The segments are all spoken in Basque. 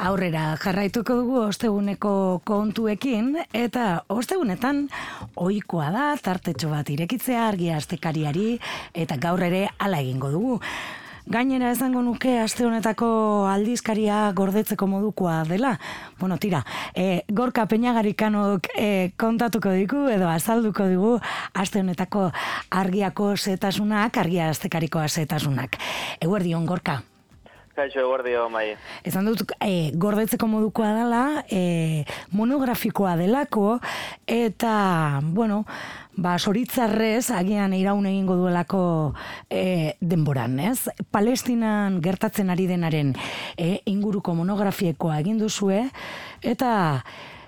Aurrera jarraituko dugu osteguneko kontuekin eta ostegunetan ohikoa da tartetxo bat irekitzea argia astekariari eta gaur ere hala egingo dugu. Gainera esango nuke aste honetako aldizkaria gordetzeko modukoa dela. Bueno, tira, e, gorka peñagarikanok e, kontatuko digu edo azalduko digu aste honetako argiako setasunak, argia astekariko setasunak. Eguerdion, gorka. Kaixo, guardio, mai. Ezan dut, e, gordetzeko modukoa dela, e, monografikoa delako, eta, bueno, ba, soritzarrez, agian iraun egingo duelako e, denboran, ez? Palestinan gertatzen ari denaren e, inguruko monografiekoa egin duzue, eta,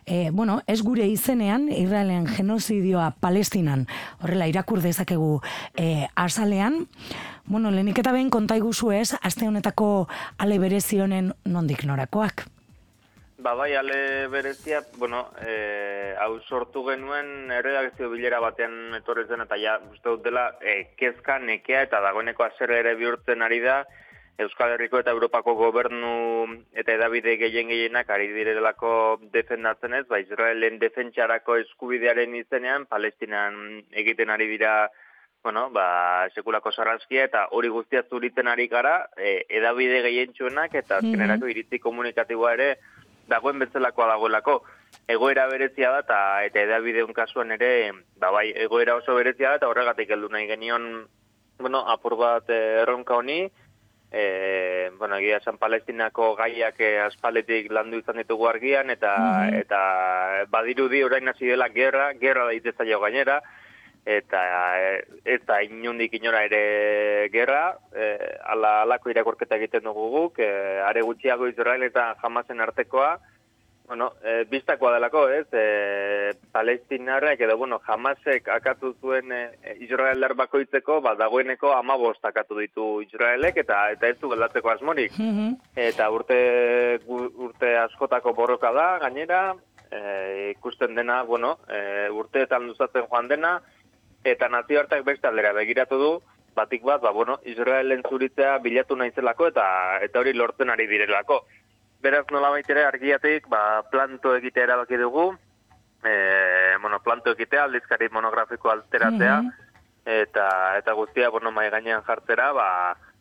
e, bueno, ez gure izenean, Israelen genozidioa Palestinan, horrela irakur dezakegu e, azalean, bueno, lehenik eta behin konta iguzu ez, aste honetako ale berezionen nondik norakoak? Ba, bai, ale berezia, bueno, e, hau sortu genuen erredakzio bilera batean etorrezen, eta ja, uste dut dela, e, kezka, nekea eta dagoeneko azerre ere bihurtzen ari da, Euskal Herriko eta Europako gobernu eta edabide gehien gehienak ari direlako defendatzen ez, ba, Israelen defentsarako eskubidearen izenean, Palestinan egiten ari dira, bueno, ba, sekulako sarrazkia eta hori guztia zuritzen ari gara, e, edabide gehien txuenak eta mhm. azkenerako iritzi komunikatiboa ere dagoen betzelakoa dagoelako. Egoera berezia da eta, eta edabideun kasuan ere, ba, bai, egoera oso berezia da eta horregatik heldu nahi genion, bueno, apur bat erronka honi, e, bueno, egia San Palestinako gaiak e, aspaletik landu izan ditugu argian, eta, mm eta badirudi orain hasi dela gerra, gerra da jo gainera, eta eta inundik inora ere gerra, e, ala, alako irakorketa egiten dugu guk, e, are gutxiago Israel eta jamazen artekoa, bueno, e, biztakoa delako, ez? E, Palestinarrak edo, bueno, jamasek akatu zuen e, Israeler bakoitzeko, ba, dagoeneko amabost akatu ditu Israelek, eta eta ez du geldatzeko asmorik. Mm Eta urte, urte askotako borroka da, gainera, e, ikusten dena, bueno, e, urteetan duzatzen joan dena, eta nazioartak beste aldera begiratu du, batik bat, ba, bueno, Israelen zuritzea bilatu nahizelako, eta eta hori lortzen ari direlako beraz nola baitere argiatik, ba, planto egitea erabaki dugu, e, bueno, planto egitea, aldizkari monografiko alteratzea, mhm. eta eta guztia, bueno, mai gainean jartzera, ba,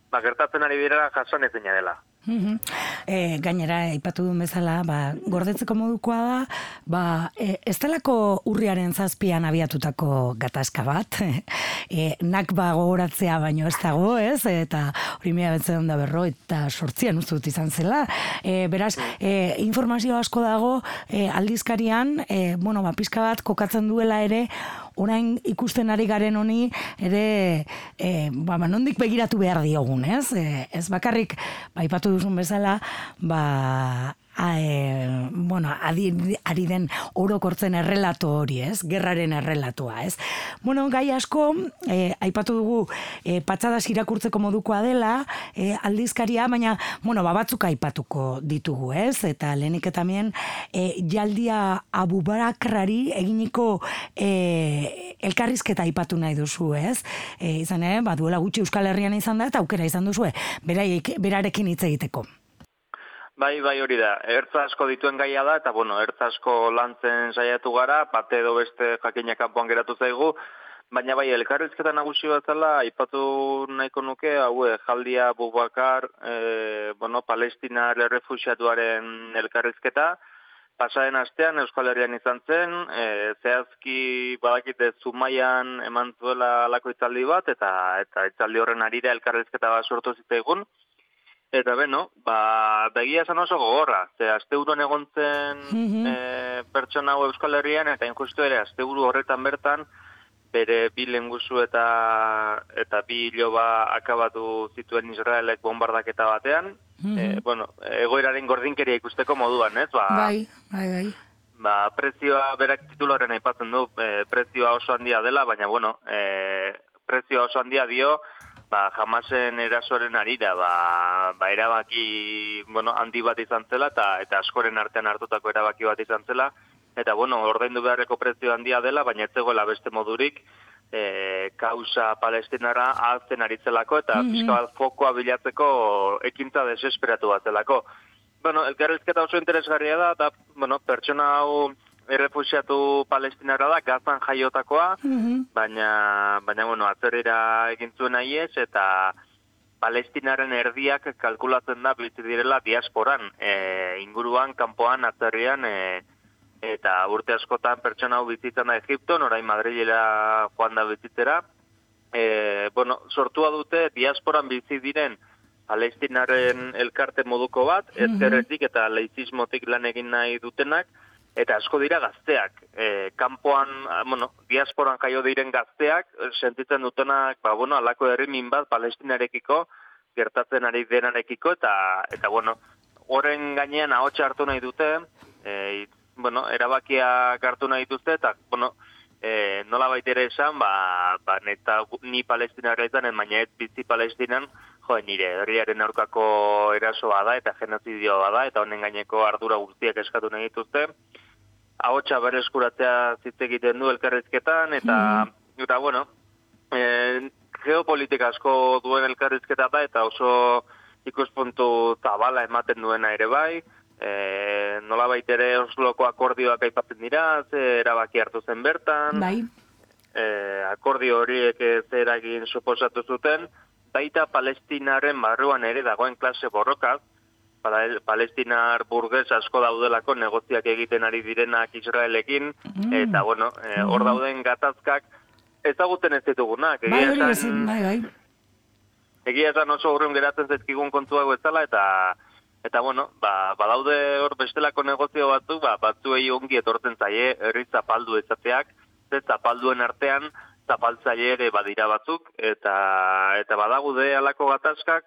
ba gertatzen ari birera jasoan ezina dela. E, gainera, ipatu duen bezala, ba, gordetzeko modukoa da, ba, e, ez talako urriaren zazpian abiatutako gatazka bat, e, nak ba gogoratzea baino ez dago, ez? Eta hori mea betzen da berro, eta sortzian ustut izan zela. E, beraz, e, informazio asko dago e, aldizkarian, e, bueno, ba, pizka bat kokatzen duela ere, orain ikusten ari garen honi ere e, ba, ba, nondik begiratu behar diogun, ez? E, ez bakarrik, ba, ipatu duzun bezala, ba, a, e, bueno, adi, ari den orokortzen errelato hori, ez? Gerraren errelatoa, ez? Bueno, gai asko, e, aipatu dugu, e, patzadas irakurtzeko modukoa dela, e, aldizkaria, baina, bueno, babatzuk aipatuko ditugu, ez? Eta lehenik eta mien, e, jaldia abubarakrari eginiko e, elkarrizketa aipatu nahi duzu, ez? E, izan, eh, ba, duela gutxi Euskal Herrian izan da, eta aukera izan duzu, beraik, berarekin hitz egiteko. Bai, bai hori da. Ertza asko dituen gaia da, eta bueno, ertza asko lantzen saiatu gara, bate edo beste jakinak kanpoan geratu zaigu, baina bai, elkarrizketa nagusi bat zela, ipatu nahiko nuke, hau, jaldia bubakar, e, bueno, palestina refusiatuaren elkarrizketa, pasaren astean Euskal Herrian izan zen, e, zehazki badakite zumaian eman zuela alako itzaldi bat, eta eta itzaldi horren arira elkarrizketa bat sortu zitaigun, Eta beno, ba, begia esan oso gogorra. Ze, azte egon zen mm pertsona hau Euskal Herrian, eta injustu ere, azte horretan bertan, bere bi lenguzu eta eta bi hiloba akabatu zituen Israelek bombardaketa batean. Mm bueno, egoeraren gordinkeria ikusteko moduan, ez? Ba, bai, bai, bai. Ba, prezioa berak titularen aipatzen du, e, prezioa oso handia dela, baina, bueno, e, prezioa oso handia dio, ba, jamasen erasoren arira, ba, ba erabaki, bueno, handi bat izan zela, eta, eta askoren artean hartutako erabaki bat izan zela, eta, bueno, ordaindu beharreko prezio handia dela, baina ez zegoela beste modurik, e, kausa palestinara altzen aritzelako eta mm -hmm. fokoa bilatzeko ekintza desesperatu bat zelako. Bueno, elkarrezketa oso interesgarria da, eta, bueno, pertsona hau errefusiatu palestinara da, gazan jaiotakoa, mm baina, baina, bueno, atzerira egin zuen ez, eta palestinaren erdiak kalkulatzen da bizi direla diasporan, e, inguruan, kanpoan, atzerrian, e, eta urte askotan pertsona hau bizitzen da Egipton, orain Madrilera joan da bizitzera. E, bueno, sortua dute diasporan bizi diren palestinaren elkarte moduko bat, mm ezkerretik eta leizismotik lan egin nahi dutenak, eta asko dira gazteak. E, kanpoan, bueno, diasporan jaio diren gazteak, sentitzen dutenak, ba, bueno, alako herri bat palestinarekiko, gertatzen ari denarekiko, eta, eta bueno, horren gainean ahotsa hartu nahi dute, e, bueno, erabakia hartu nahi dituzte, eta, bueno, e, nola baitere esan, ba, ba neta, ni palestina gaitan, baina ez bizi palestinan, jo, nire, herriaren aurkako erasoa da, eta genozidioa da, eta honen gaineko ardura guztiak eskatu nahi dituzte. Ahotsa bere eskuratzea zitze egiten du elkarrizketan, eta, mm. eta bueno, e, geopolitika asko duen elkarrizketa da, eta oso ikuspuntu zabala ematen duena ere bai, e, nola baitere osloko akordioak aipatzen dira, ze erabaki hartu zen bertan, bai. e, akordio horiek ez eragin suposatu zuten, baita palestinaren barruan ere dagoen klase borrokaz, palestinar burgues asko daudelako negoziak egiten ari direnak Israelekin, mm. eta bueno, e, hor mm. dauden gatazkak ezaguten ez ditugunak. Bai, bai, bai. Egia esan oso urrun geratzen zezkigun kontua ezala, eta Eta bueno, ba, badaude hor bestelako negozio batzu, ba, batzuei ongi etortzen zaie, herri zapaldu ezateak, ze zapalduen artean, zapaltzaile ere badira batzuk, eta, eta badagude alako gatazkak,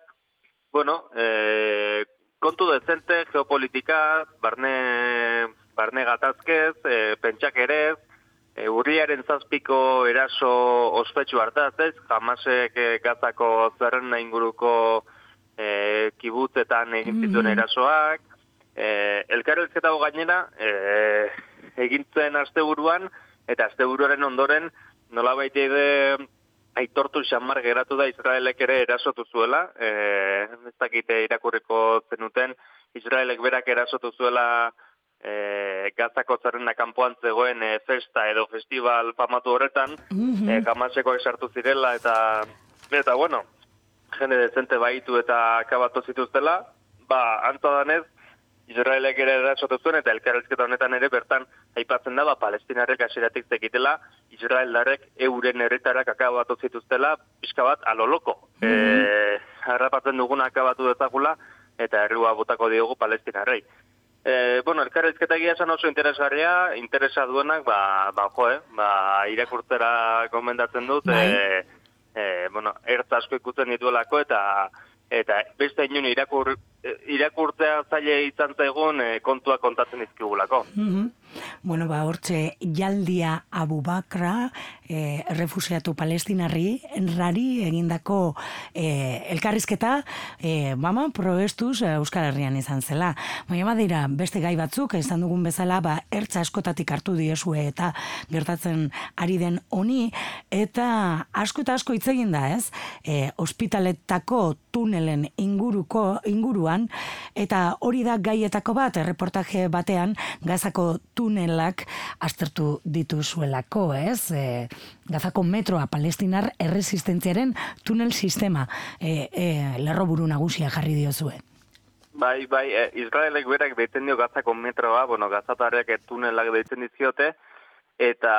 bueno, e, kontu dezente, geopolitika, barne, barne gatazkez, e, pentsak ere, e, urriaren zazpiko eraso ospetsu hartaz, ez, jamasek e, gazako zerren inguruko e, kibutzetan egin zituen mm. erasoak, e, elkarrezketa gainera, e, egintzen asteburuan eta asteburuaren ondoren nola baita ide aitortu xamar geratu da Israelek ere erasotu zuela, e, ez dakite irakurriko zenuten, Israelek berak erasotu zuela e, gazako zerrenda kanpoan zegoen e, festa edo festival famatu horretan, mm -hmm. e, gamaseko esartu zirela eta eta bueno, jende dezente baitu eta akabatu zituztela, ba, antoa danez, Israelek ere erasotu zuen eta elkarrezketa honetan ere bertan aipatzen da, ba, palestinarek asiratik zekitela, Israeldarek euren herritarak akabatu zituztela, pixka bat, aloloko. Mm -hmm. e, harrapatzen duguna akabatu dezakula, eta herrua botako diogu palestinarrei. E, bueno, elkarrezketa egia esan oso interesgarria, interesa duenak, ba, ba, jo, eh? ba, irakurtzera gomendatzen dut, e, e, bueno, ertz asko ikutzen dituelako eta eta beste inun irakur, irakurtzea zaile izan zaigun e, kontua kontatzen izkigulako. Mm Bueno, ba, hortxe, jaldia abubakra, e, refusiatu palestinarri, enrari egindako e, elkarrizketa, e, mama, proestuz Euskal Herrian izan zela. Baina badira, beste gai batzuk, izan dugun bezala, ba, ertza askotatik hartu diezue eta gertatzen ari den honi, eta asko eta asko hitz egin da, ez? E, ospitaletako tunelen inguruko, inguruan, eta hori da gaietako bat, erreportaje batean, gazako tunelak aztertu dituzuelako, ez? E, gazako metroa palestinar erresistentziaren tunel sistema e, e, lerro buru nagusia jarri diozue. Bai, bai, e, Israelek berak deitzen dio gazako metroa, bueno, gazatarek tunelak deitzen diziote, eta,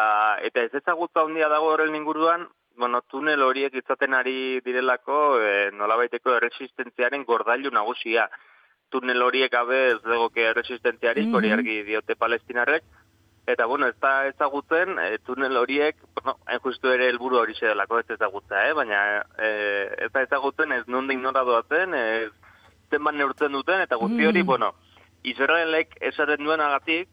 eta ez ezagutza handia dago horren inguruan, bueno, tunel horiek izaten ari direlako e, nolabaiteko erresistentziaren gordailu nagusia tunel horiek gabe ez dagoke resistentziarik, hori mm argi diote palestinarrek, eta bueno, ez da ezagutzen, e, tunel horiek, bueno, hain justu ere helburu hori delako ez ezagutza, eh? baina e, ez da ezagutzen ez nondik nora doatzen, ez zenban neurtzen duten, eta guzti hori, mm bueno, Israelek esaren duen agatik,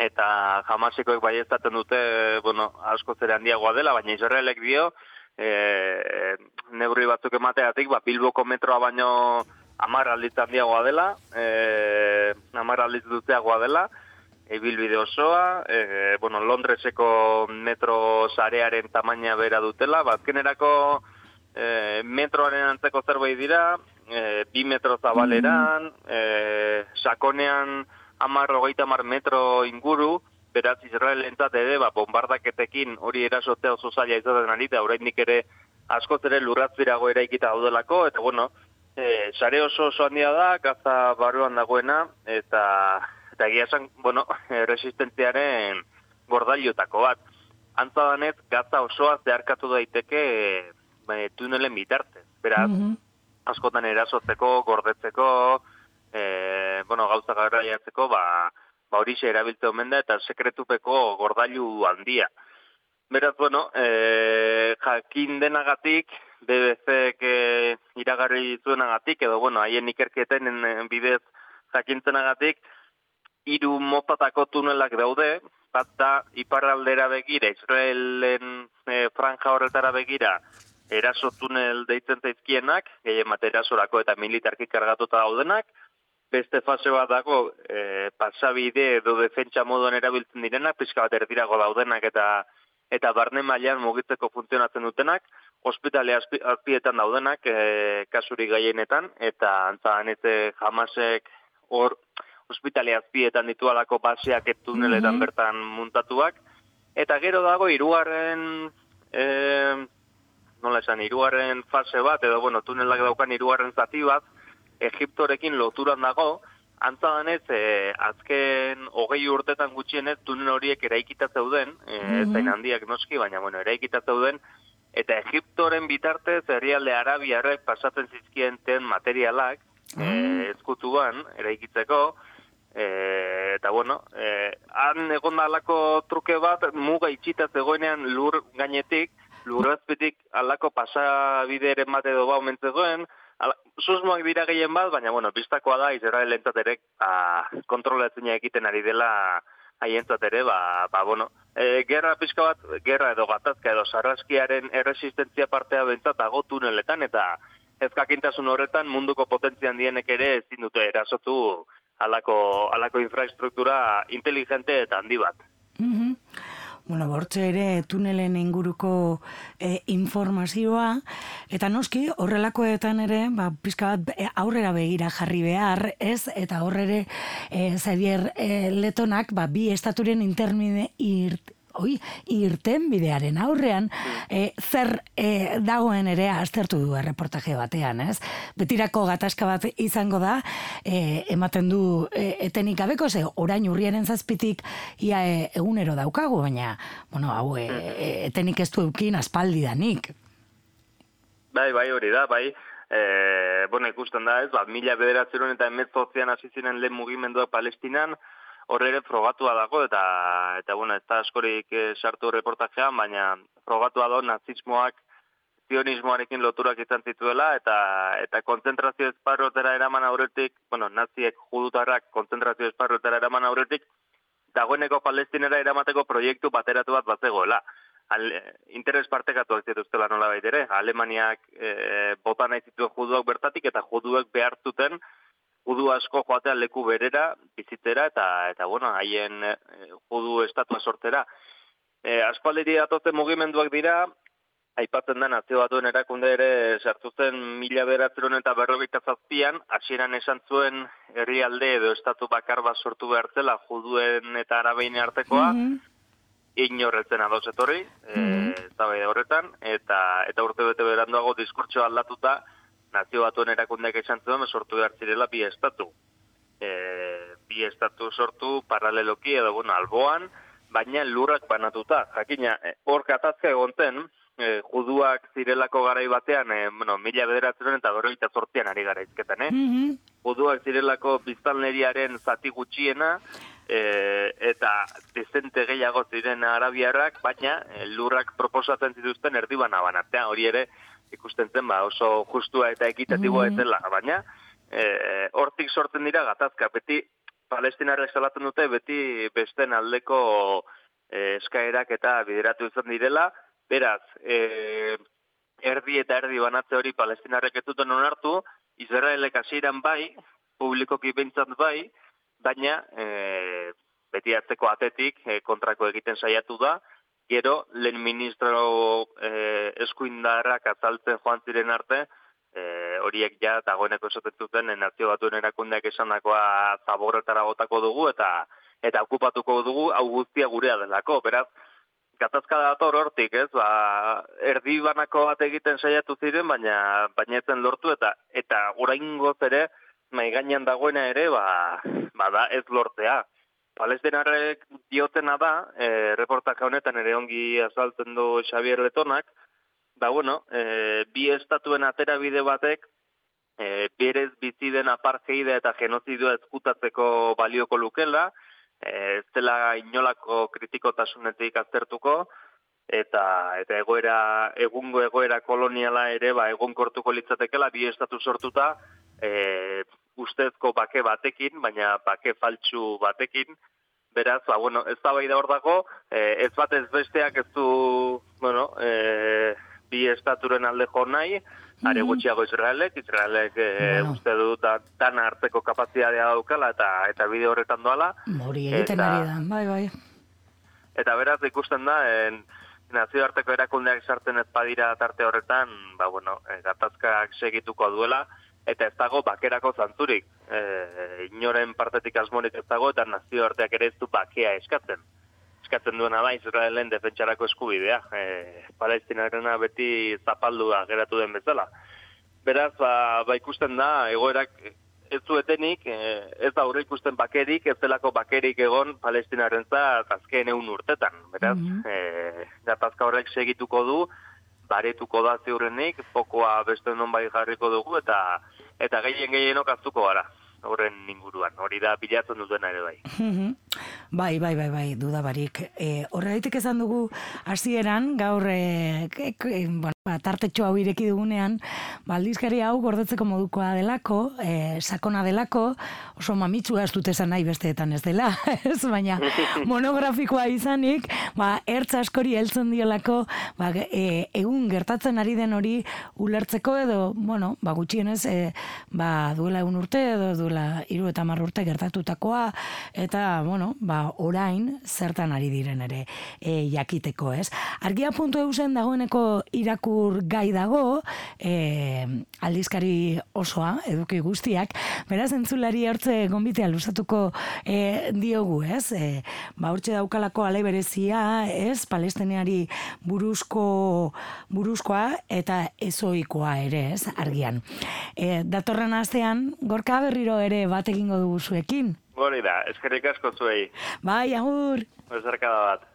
eta jamasekoek bai dute, bueno, asko zere handiagoa dela, baina Israelek dio, e, neurri batzuk emateatik, ba, Bilboko metroa baino amar aldiz handiagoa dela, e, amar aldiz dela, ebilbide osoa, e, bueno, Londreseko metro zarearen tamaina bera dutela, bazkenerako e, metroaren antzeko zerbait dira, e, bi metro zabaleran, e, sakonean amar, hogeita amar metro inguru, beraz Israel entzat ere, ba, bombardaketekin hori erasotea oso zaila izaten ari, da oraindik ere askoz ere lurratzirago eraikita daudelako, eta bueno, e, sare oso oso handia da, gaza barruan dagoena, eta eta egia esan, bueno, resistentziaren gordailotako bat. Antza danez, gaza osoa zeharkatu daiteke e, tunelen bitartez. Beraz, mm askotan erasotzeko, gordetzeko, e, bueno, gauza garraiatzeko, ba, ba hori erabiltze omen da, eta sekretupeko gordailu handia. Beraz, bueno, e, jakin denagatik, BBC que iragarri zuenagatik, edo, bueno, haien ikerketen bidez jakintzenagatik, hiru motatako tunelak daude, bat da iparraldera begira, Israelen e, franja horretara begira, eraso tunel deitzen zaizkienak, gehien bat erasorako eta militarki kargatuta daudenak, beste fase bat dago e, pasabide edo defentsa moduan erabiltzen direnak, pixka bat erdirago daudenak eta eta barne mailan mugitzeko funtzionatzen dutenak, ospitale azpietan daudenak e, kasuri gaienetan, eta antza jamasek hor ospitale azpietan ditualako baseak etuneletan mm bertan muntatuak. Eta gero dago iruaren, e, nola esan, iruaren fase bat, edo bueno, tunelak daukan iruaren zati bat, Egiptorekin loturan dago, antza danez, e, azken hogei urtetan gutxienez tunel horiek eraikita zeuden, e, mm zain handiak noski, baina bueno, eraikita zeuden, eta Egiptoren bitartez herrialde arabiarrek pasatzen zizkienten materialak, mm -hmm. ezkutuan, eraikitzeko, E, eta bueno, e, han egon alako truke bat, muga itxita zegoenean lur gainetik, lurrazpetik alako pasabide ere bat edo ba omentzegoen, susmoak dira gehien bat, baina bueno, biztakoa da, izera elentzaterek kontrolatzen egiten ari dela haientzat ere, ba, ba bueno, e, gerra pizka bat, gerra edo gatazka edo sarraskiaren erresistentzia partea bentzat ago tuneletan, eta ezkakintasun horretan munduko potentzian dienek ere ezin dute erasotu alako, alako infrastruktura inteligente eta handi bat. Mm Bueno, bortxe ere tunelen inguruko e, informazioa, eta noski horrelakoetan ere, ba, pizka bat e, aurrera begira jarri behar, ez? Eta horrere, e, Xavier e, Letonak, ba, bi estaturen intermine irt, oi, irten bidearen aurrean, e, zer e, dagoen ere aztertu du erreportaje batean, ez? Betirako gatazka bat izango da, e, ematen du e, etenik gabeko, ze orain urriaren zazpitik ia e, egunero daukagu, baina, bueno, hau, e, etenik ez du eukin aspaldi danik. Bai, bai, hori da, bai, e, bueno, ikusten da, ez, ba, mila bederatzeron eta emetzozian hasi ziren lehen mugimendua palestinan, horre ere frogatua dago eta eta bueno, ez da askorik e, sartu reportajean, baina frogatua da nazismoak zionismoarekin loturak izan zituela eta eta kontzentrazio esparrotera eraman aurretik, bueno, naziek judutarrak kontzentrazio esparrotera eraman aurretik dagoeneko palestinera eramateko proiektu bateratu bat batzegoela. Al, interes partekatu ez dituztela nola baitere. Alemaniak e, bota nahi zituen juduak bertatik eta juduek behartuten judu asko joatea leku berera, bizitzera, eta, eta bueno, haien e, judu estatua sortera. E, eh, Aspaldiri atotzen mugimenduak dira, aipatzen da nazio batuen erakunde ere sartu zen mila beratzeron eta berrogeita zazpian, hasieran esan zuen herrialde edo estatu bakar bat sortu behartzela juduen eta arabeine artekoa, mm -hmm. inorretzen adoz etorri, mm -hmm. horretan, eta, eta urte bete beranduago diskurtso aldatuta, nazio batuen erakundeak esan zuen, sortu behar zirela bi estatu. E, bi estatu sortu paraleloki edo, bueno, alboan, baina lurrak banatuta. Jakina, e, hor katazka egon zen, e, juduak zirelako garai batean, e, bueno, mila bederatzen eta berroita sortian ari gara izketan, eh? Mm Juduak zirelako biztanleriaren zati gutxiena, e, eta dezente gehiago ziren arabiarrak, baina e, lurrak proposatzen zituzten erdibana banatea, hori ere, ikusten zen ba, oso justua eta ekitatiboa mm. etela, baina e, hortik sortzen dira gatazka, beti palestinarrek salatzen dute, beti besten aldeko e, eskaerak eta bideratu izan direla, beraz, e, erdi eta erdi banatze hori palestinarrek ez duten onartu, Israelek hasieran bai, publikoki behintzat bai, baina e, beti atzeko atetik e, kontrako egiten saiatu da, gero, lehen ministro e, eskuindarrak azaltzen joan ziren arte, e, horiek ja, dagoeneko esaten zuten, nazio batuen erakundeak esan dakoa zaborretara gotako dugu, eta eta okupatuko dugu, hau guztia gurea delako, beraz, gatazka dator hortik, ez? Ba, erdi banako bat egiten saiatu ziren, baina baina etzen lortu eta eta oraingoz ere mai gainean dagoena ere, ba, ba da ez lortzea. Palestinarrek diotena da, e, reportaje honetan ere ongi azaltzen du Xavier Letonak, ba bueno, e, bi estatuen atera bide batek e, berez bizi den apartheida eta genozidioa ezkutatzeko balioko lukela, ez dela inolako kritikotasunetik aztertuko, eta eta egoera egungo egoera koloniala ere ba egonkortuko litzatekeela bi estatu sortuta e, ustezko bake batekin baina bake faltsu batekin beraz ba bueno ez da bai da hor dago e, ez bat ez besteak ez du bueno e, bi estaturen alde jo nahi are gutxiago Israelek, Israelek e, uste du da, dana hartzeko kapazitatea daukala eta eta bide horretan doala. Hori egiten ari da, bai, bai. Eta beraz ikusten da, en, nazioarteko erakundeak sartzen ez badira tarte horretan, ba, bueno, e, gatazkak segituko duela, eta ez dago bakerako zantzurik. E, inoren partetik asmorik ez dago, eta nazioarteak ere ez du bakea eskatzen eskatzen duena da Israelen defentsarako eskubidea. E, Palestinarena beti zapaldua geratu den bezala. Beraz, ba, ba ikusten da, egoerak ez zuetenik, e, ez da horre ikusten bakerik, ez delako bakerik egon palestinaren za azken egun urtetan. Beraz, mm -hmm. horrek segituko du, baretuko da ziurrenik, pokoa beste non bai jarriko dugu, eta eta gehien gehienok aztuko gara horren inguruan, hori da bilatzen dutena ere bai. bai, bai, bai, bai, dudabarik. E, horregatik esan dugu hasieran gaur e, e, e, bueno, ba, tartetxo hau ireki dugunean, baldizkari hau gordetzeko modukoa delako, e, sakona delako, oso mamitzu ez dut esan nahi besteetan ez dela, ez baina monografikoa izanik, ba, ertz askori heltzen diolako, ba, e, egun gertatzen ari den hori ulertzeko edo, bueno, ba, gutxienez, e, ba, duela egun urte edo duela iru eta mar urte gertatutakoa, eta, bueno, ba, orain zertan ari diren ere e, jakiteko, ez? Argia puntu eusen dagoeneko iraku irakur gai dago, e, aldizkari osoa, eduki guztiak, beraz entzulari hortze gombitea lusatuko e, diogu, ez? E, ba, hortze daukalako aleberezia, ez? Palestineari buruzko buruzkoa eta ezoikoa ere, ez? Argian. E, datorren astean, gorka berriro ere bat egingo dugu zuekin? Gori da, eskerrik asko zuei. Bai, agur. Ezerkada bat.